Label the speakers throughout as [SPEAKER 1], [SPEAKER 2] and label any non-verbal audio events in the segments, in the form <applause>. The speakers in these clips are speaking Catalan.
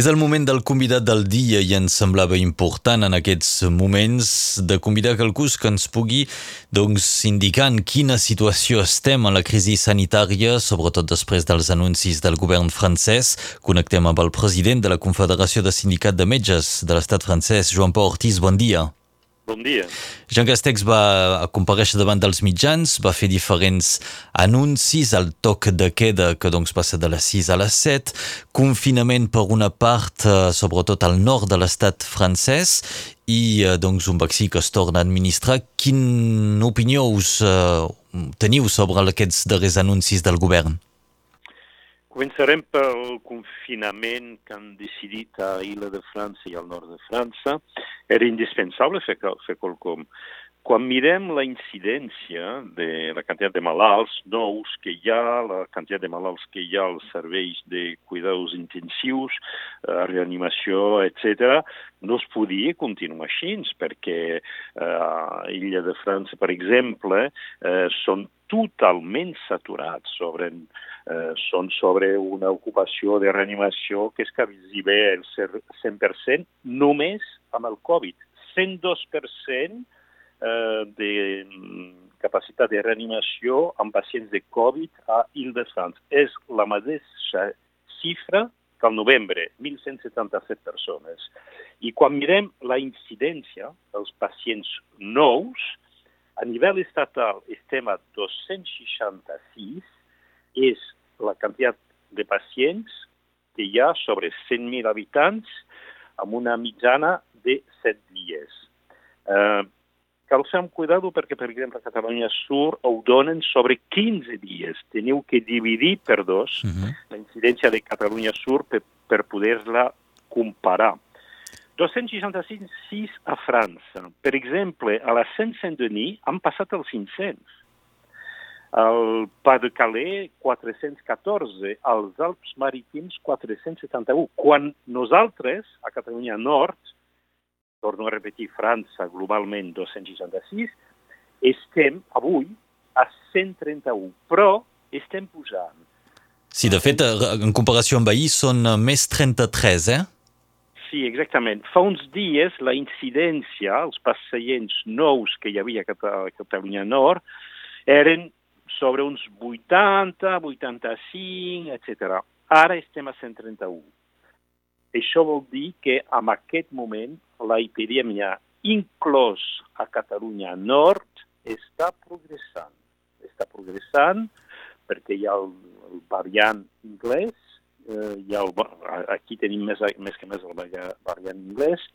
[SPEAKER 1] És el moment del convidat del dia i ens semblava important en aquests moments de convidar qualcú que ens pugui doncs, indicar en quina situació estem en la crisi sanitària, sobretot després dels anuncis del govern francès. Connectem amb el president de la Confederació de Sindicat de Metges de l'estat francès, Joan Pau Ortiz. Bon dia.
[SPEAKER 2] Bon dia.
[SPEAKER 1] Jean Castex va compareixer davant dels mitjans, va fer diferents anuncis, el toc de queda que doncs passa de les 6 a les 7, confinament per una part, eh, sobretot al nord de l'estat francès, i eh, doncs un vaccí que es torna a administrar. Quina opinió us uh, teniu sobre aquests darrers anuncis del govern?
[SPEAKER 2] Començarem pel confinament que han decidit a Ila de França i al nord de França. Era indispensable fer, fer quelcom. Quan mirem la incidència de la quantitat de malalts nous que hi ha, la quantitat de malalts que hi ha als serveis de cuidados intensius, eh, reanimació, etc., no es podia continuar així, perquè eh, Illa de França, per exemple, eh, són totalment saturats, sobre, eh, són sobre una ocupació de reanimació que és quasi bé el 100% només amb el Covid. 102% eh, de capacitat de reanimació amb pacients de Covid a Ile-de-France. És la mateixa xifra que al novembre, 1.177 persones. I quan mirem la incidència dels pacients nous, a nivell estatal estem a 266, és la quantitat de pacients que hi ha sobre 100.000 habitants amb una mitjana de 7 dies. Eh, cal fer amb cuidado perquè, per exemple, a Catalunya Sur ho donen sobre 15 dies. Teniu que dividir per dos uh -huh. la incidència de Catalunya Sur per, per poder-la comparar. 266 a França. Per exemple, a la Seine-Saint-Denis han passat els 500. Al Pas de Calais, 414. Als Alps Marítims, 471. Quan nosaltres, a Catalunya Nord, torno a repetir, França, globalment 266, estem avui a 131, però estem pujant.
[SPEAKER 1] Sí, de fet, en comparació amb ahir, són més 33, eh?
[SPEAKER 2] Sí, exactament. Fa uns dies la incidència, els pacients nous que hi havia a Catalunya Nord, eren sobre uns 80, 85, etc. Ara estem a 131. Això vol dir que en aquest moment la epidèmia, inclòs a Catalunya Nord, està progressant. Està progressant perquè hi ha el, el variant anglès, eh, hi ha el, aquí tenim més, més que més el variant anglès,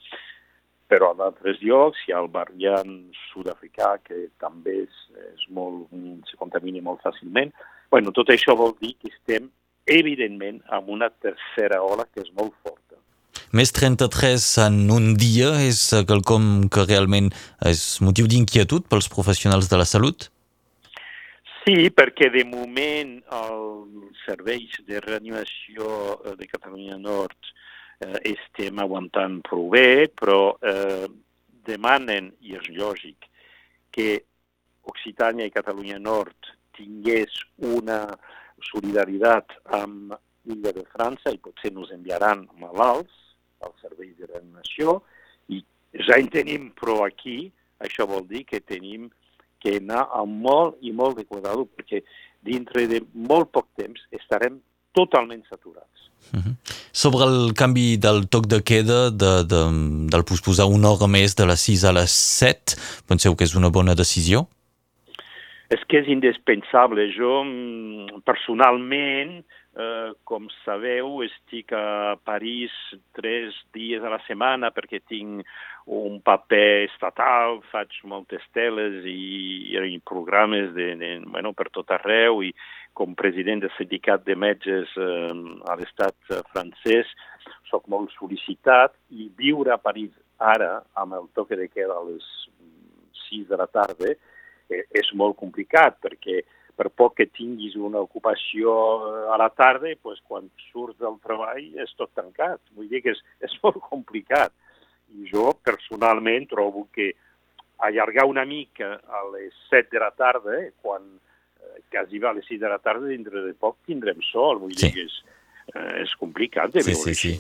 [SPEAKER 2] però a d'altres llocs hi ha el variant sud-africà que també és, és molt, se contamina molt fàcilment. bueno, tot això vol dir que estem, evidentment, amb una tercera ola que és molt forta.
[SPEAKER 1] Més 33 en un dia és quelcom que realment és motiu d'inquietud pels professionals de la salut?
[SPEAKER 2] Sí, perquè de moment els serveis de reanimació de Catalunya Nord eh, estem aguantant prou bé, però eh, demanen, i és lògic, que Occitània i Catalunya Nord tingués una solidaritat amb l'illa de França i potser nos enviaran malalts als serveis de reanimació i ja en tenim prou aquí, això vol dir que tenim que anar amb molt i molt de cuidado perquè dintre de molt poc temps estarem totalment saturats.
[SPEAKER 1] Uh -huh. Sobre el canvi del toc de queda, de, de, del posposar una hora més de les 6 a les 7, penseu que és una bona decisió?
[SPEAKER 2] És que és indispensable. Jo, mm, personalment, eh, com sabeu, estic a París tres dies a la setmana perquè tinc un paper estatal, faig moltes teles i, i programes de, de, bueno, per tot arreu i com president del sindicat de metges eh, a l'estat francès sóc molt sol·licitat i viure a París ara amb el toque de queda a les 6 de la tarda eh, és molt complicat perquè per poc que tinguis una ocupació a la tarda, pues, quan surts del treball és tot tancat. Vull dir que és, <laughs> és molt complicat i jo personalment trobo que allargar una mica a les 7 de la tarda, eh, quan eh, quasi a les 6 de la tarda, dintre de poc tindrem sol, vull sí. dir que és, eh, és complicat de
[SPEAKER 1] sí,
[SPEAKER 2] veure
[SPEAKER 1] sí, sí.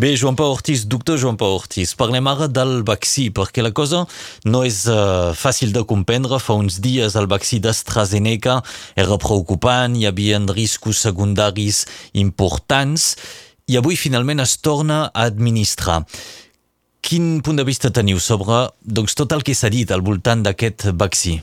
[SPEAKER 1] Bé, Joan Pau Ortiz, doctor Joan Pau Ortiz, parlem ara del vaccí, perquè la cosa no és uh, fàcil de comprendre. Fa uns dies el vaccí d'AstraZeneca era preocupant, hi havia riscos secundaris importants i avui finalment es torna a administrar. Quin punt de vista teniu sobre doncs, tot el que s'ha dit al voltant d'aquest vaccí?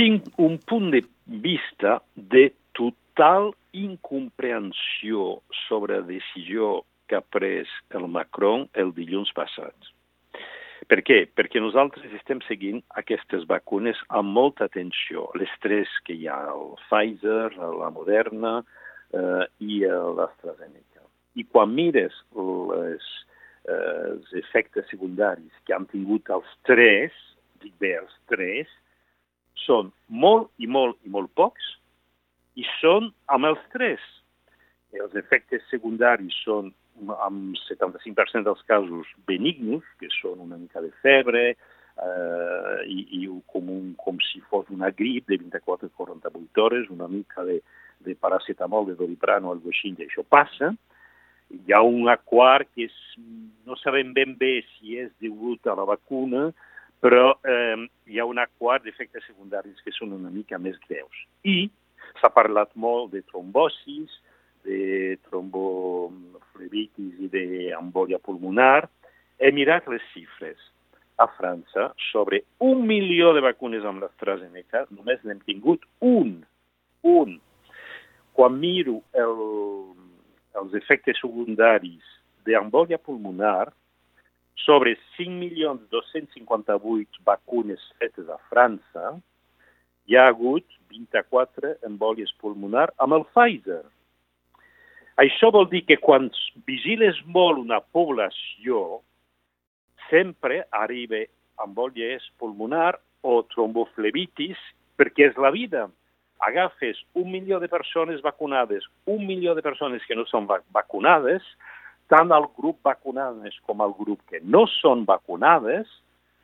[SPEAKER 2] Tinc un punt de vista de total incomprensió sobre la decisió que ha pres el Macron el dilluns passat. Per què? Perquè nosaltres estem seguint aquestes vacunes amb molta atenció. Les tres que hi ha, el Pfizer, la Moderna eh, i l'AstraZeneca. I quan mires les, eh, els efectes secundaris que han tingut els tres, dic bé, els tres, són molt i molt i molt pocs, i són amb els tres. Els efectes secundaris són amb 75% dels casos benignos, que són una mica de febre eh, i, i com, un, com si fos una grip de 24 a 48 hores, una mica de, de paracetamol, de doliprano, algo així, i això passa. Hi ha un quart que és, no sabem ben bé si és degut a la vacuna, però eh, hi ha un quart d'efectes secundaris que són una mica més greus. I S'ha parlat molt de trombosis, de tromboflebitis i d'embòlia pulmonar. He mirat les xifres. A França, sobre un milió de vacunes amb l'AstraZeneca, només n'hem tingut un. Un. Quan miro el, els efectes secundaris d'embòlia pulmonar, sobre 5.258 vacunes fetes a França, hi ha hagut 24 embòlies pulmonar amb el Pfizer. Això vol dir que quan vigiles molt una població, sempre arriba embòlies pulmonar o tromboflebitis, perquè és la vida. Agafes un milió de persones vacunades, un milió de persones que no són vacunades, tant el grup vacunades com el grup que no són vacunades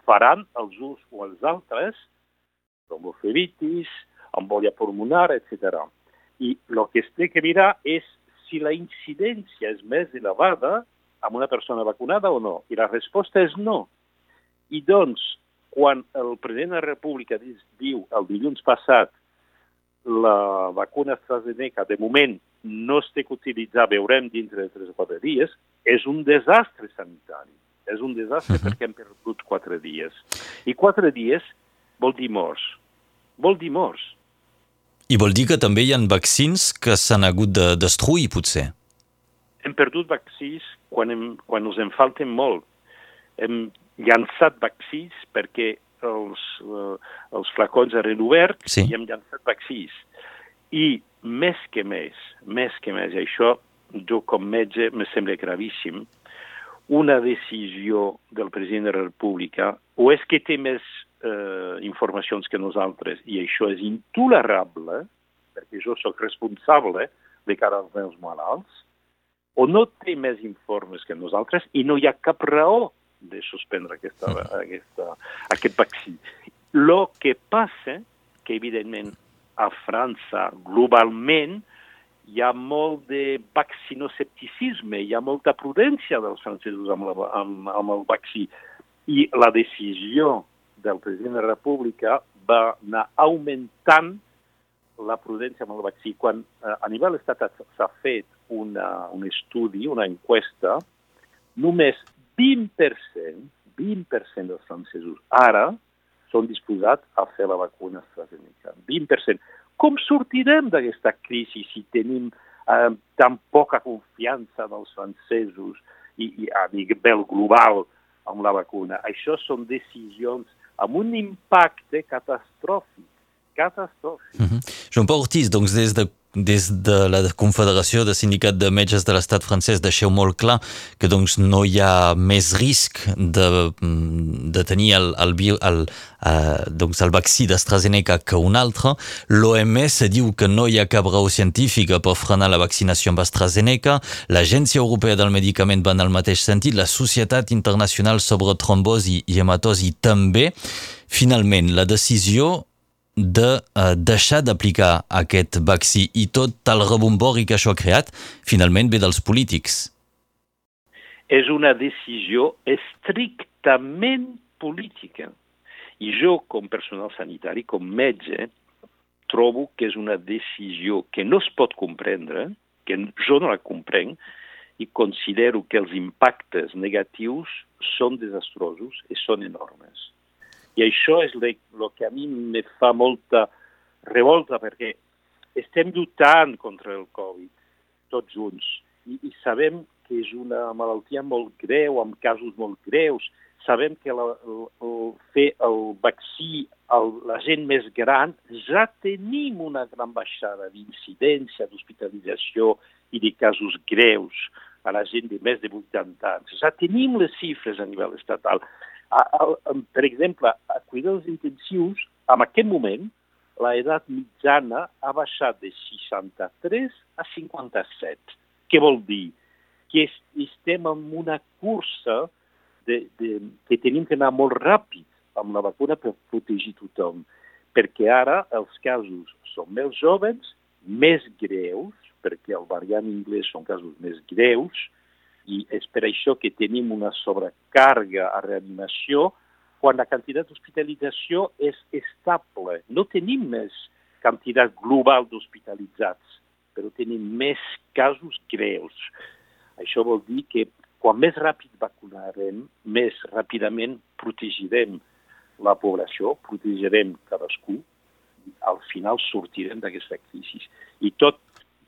[SPEAKER 2] faran els uns o els altres tromboflebitis, embòlia pulmonar, etc. I el que es té que mirar és si la incidència és més elevada amb una persona vacunada o no. I la resposta és no. I doncs, quan el president de la República diu el dilluns passat la vacuna AstraZeneca de moment no es té que utilitzar, veurem dintre de 3 o 4 dies, és un desastre sanitari. És un desastre uh -huh. perquè hem perdut 4 dies. I 4 dies vol dir morts. Vol dir morts.
[SPEAKER 1] I vol dir que també hi ha vaccins que s'han hagut de destruir, potser?
[SPEAKER 2] Hem perdut vaccins quan, hem, quan us en falten molt. Hem llançat vaccins perquè els, uh, els flacons eren oberts sí. i hem llançat vaccins. I més que més, més que més, i això jo com metge me sembla gravíssim, una decisió del president de la República o és que té més eh, informacions que nosaltres, i això és intolerable, perquè jo sóc responsable de cara als meus malalts, o no té més informes que nosaltres i no hi ha cap raó de suspendre aquesta, aquesta, aquest vaccí. Lo que passa, que evidentment a França globalment hi ha molt de vaccinocepticisme, hi ha molta prudència dels francesos amb, la, amb, amb el vaccí. I la decisió del president de la República va anar augmentant la prudència amb el vaccí. Quan eh, a nivell estatal s'ha fet una, un estudi, una enquesta, només 20%, 20% dels francesos ara són disposats a fer la vacuna AstraZeneca. 20%. Com sortirem d'aquesta crisi si tenim eh, tan poca confiança dels francesos i, i a nivell global amb la vacuna? Això són decisions amb un impacte catastròfic. Catastròfic. Mm
[SPEAKER 1] -hmm. Joan Pau Ortiz, doncs des de des de la Confederació de Sindicat de Metges de l'Estat francès deixeu molt clar que doncs, no hi ha més risc de, de tenir el, el, el, uh, doncs, el vaccí d'AstraZeneca que un altre. L'OMS diu que no hi ha cap raó científica per frenar la vaccinació amb AstraZeneca. L'Agència Europea del Medicament va en el mateix sentit. La Societat Internacional sobre Trombosi i Hematosi també. Finalment, la decisió de uh, deixar d'aplicar aquest vaccí i tot el rebombori que això ha creat, finalment ve dels polítics.
[SPEAKER 2] és una decisió estrictament política. I jo, com personal sanitari, com metge, trobo que és una decisió que no es pot comprendre, que jo no la comprenc, i considero que els impactes negatius són desastrosos i són enormes. I això és el que a mi me fa molta revolta, perquè estem lluitant contra el Covid, tots junts, i, i sabem que és una malaltia molt greu, amb casos molt greus. Sabem que la, el, el, fer el vaccí a la gent més gran ja tenim una gran baixada d'incidència, d'hospitalització i de casos greus a la gent de més de 80 anys. Ja tenim les xifres a nivell estatal. A, a, per exemple, a cuidadors intensius, en aquest moment, la edat mitjana ha baixat de 63 a 57. Què vol dir? Que estem en una cursa de, de, que tenim que anar molt ràpid amb la vacuna per protegir tothom, perquè ara els casos són més joves, més greus, perquè el variant anglès són casos més greus, i és per això que tenim una sobrecàrrega a reanimació, quan la quantitat d'hospitalització és estable. No tenim més quantitat global d'hospitalitzats, però tenim més casos greus. Això vol dir que quan més ràpid vacunarem, més ràpidament protegirem la població, protegirem cadascú, al final sortirem d'aquesta crisi. I tot,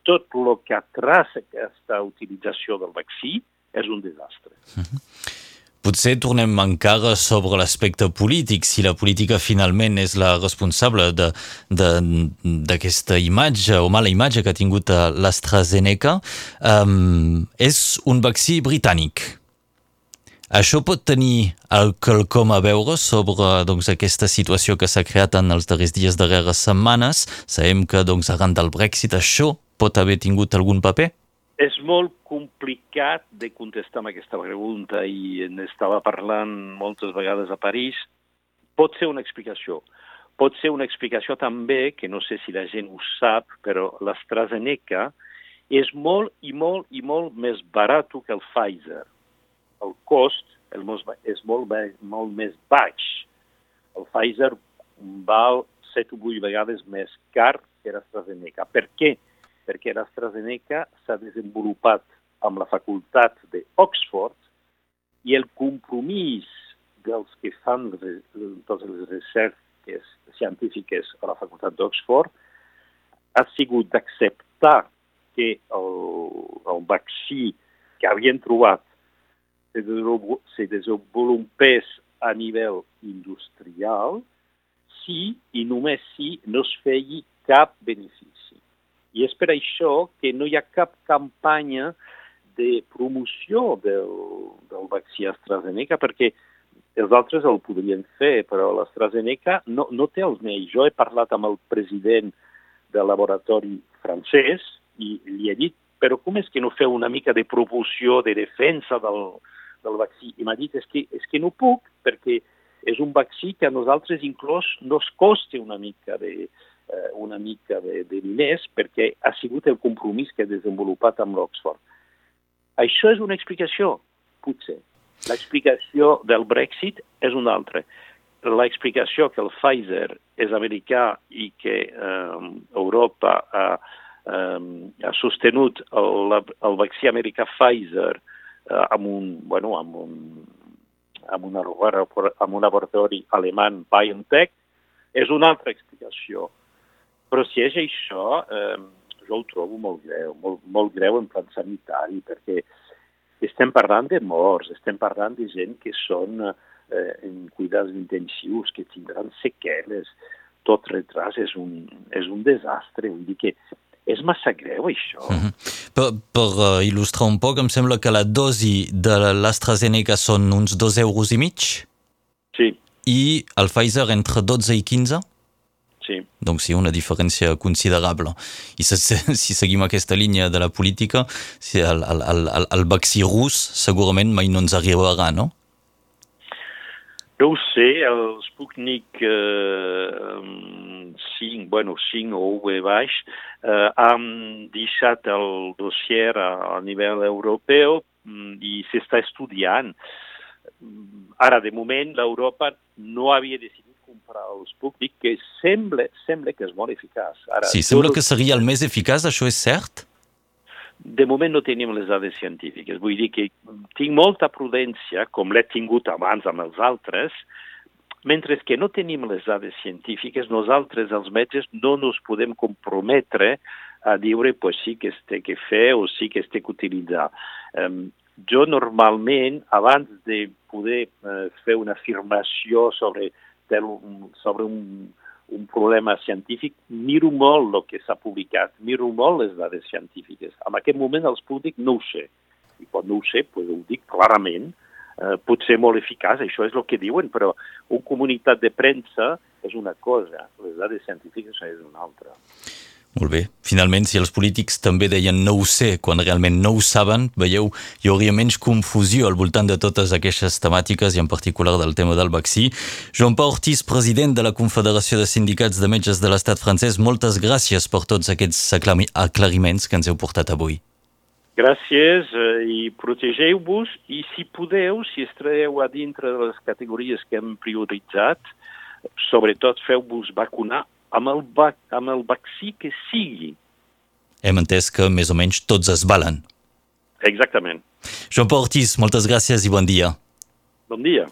[SPEAKER 2] tot el que atrasa aquesta utilització del vaccí és un desastre. Mm <laughs> -hmm.
[SPEAKER 1] Potser tornem encara sobre l'aspecte polític, si la política finalment és la responsable d'aquesta imatge o mala imatge que ha tingut l'AstraZeneca. Um, és un vaccí britànic. Això pot tenir el quelcom a veure sobre doncs, aquesta situació que s'ha creat en els darrers dies, darreres setmanes. Sabem que doncs, arran del Brexit això pot haver tingut algun paper?
[SPEAKER 2] És molt complicat de contestar amb aquesta pregunta i n'estava parlant moltes vegades a París. Pot ser una explicació. Pot ser una explicació també, que no sé si la gent ho sap, però l'AstraZeneca és molt i molt i molt més barat que el Pfizer. El cost el most, és molt, molt més baix. El Pfizer val 7 o 8 vegades més car que l'AstraZeneca. Per què? Perquè l'AstraZeneca s'ha desenvolupat amb la facultat d'Oxford i el compromís dels que fan totes les recerques científiques a la facultat d'Oxford ha sigut d'acceptar que el, el vaccí que havien trobat se desenvolupés a nivell industrial si i només si no es feia cap benefici. I és per això que no hi ha cap campanya de promoció del, del vaccí AstraZeneca, perquè els altres el podrien fer, però l'AstraZeneca no, no té els meios. Jo he parlat amb el president del laboratori francès i li he dit, però com és que no feu una mica de promoció, de defensa del, del vaccí? I m'ha dit, és que, és que no puc, perquè és un vaccí que a nosaltres inclús no es costa una mica de, eh, una mica de, de diners perquè ha sigut el compromís que ha desenvolupat amb l'Oxford. Això és una explicació, potser. L'explicació del Brexit és una altra. L'explicació que el Pfizer és americà i que eh, Europa ha, eh, ha sostenut el, el vaccí americà Pfizer eh, amb un, bueno, amb un, amb una, amb un laboratori alemany BioNTech és una altra explicació. Però si és això, eh, jo ho trobo molt greu, molt, molt greu en plan sanitari, perquè estem parlant de morts, estem parlant de gent que són eh, en cuidats intensius, que tindran seqüeles, tot retras és un, és un desastre, vull dir que és massa greu, això. Mm -hmm.
[SPEAKER 1] Per, per uh, il·lustrar un poc, em sembla que la dosi de l'AstraZeneca són uns 2 euros i mig?
[SPEAKER 2] Sí.
[SPEAKER 1] I el Pfizer entre 12 i 15?
[SPEAKER 2] Sí.
[SPEAKER 1] Donc sí, una diferència considerable. I si, <laughs> si seguim aquesta línia de la política, si el, el, el, el vaccí rus segurament mai no ens arribarà, no?
[SPEAKER 2] No ho sé, el Sputnik eh, 5, bueno, 5 o V baix, eh, han deixat el dossier a, a nivell europeu mm, i i s'està estudiant. Ara, de moment, l'Europa no havia decidit comprar el Sputnik, que sembla, sembla que és molt eficaç.
[SPEAKER 1] Ara, sí, sembla que seria el més eficaç, això és cert?
[SPEAKER 2] De moment no tenim les dades científiques. Vull dir que tinc molta prudència, com l'he tingut abans amb els altres, mentre que no tenim les dades científiques, nosaltres, els metges, no ens podem comprometre a dir pues, sí que es té que fer o sí que es té que utilitzar. Um, jo normalment, abans de poder uh, fer una afirmació sobre, sobre un, un problema científic, miro molt el que s'ha publicat, miro molt les dades científiques. En aquest moment els públics no ho sé. I quan no ho sé, pues, ho dic clarament, eh, pot ser molt eficaç, això és el que diuen, però una comunitat de premsa és una cosa, les dades científiques és una altra.
[SPEAKER 1] Molt bé. Finalment, si els polítics també deien no ho sé quan realment no ho saben, veieu, hi hauria menys confusió al voltant de totes aquestes temàtiques i en particular del tema del vaccí. Joan Pau Ortiz, president de la Confederació de Sindicats de Metges de l'Estat francès, moltes gràcies per tots aquests aclariments que ens heu portat avui.
[SPEAKER 2] Gràcies eh, i protegeu-vos i si podeu, si estreieu a dintre de les categories que hem prioritzat, sobretot feu-vos vacunar amb el, vac amb el vaccí que sigui.
[SPEAKER 1] Hem entès que més o menys tots es valen.
[SPEAKER 2] Exactament.
[SPEAKER 1] Joan Pau Ortiz, moltes gràcies i bon dia.
[SPEAKER 2] Bon dia.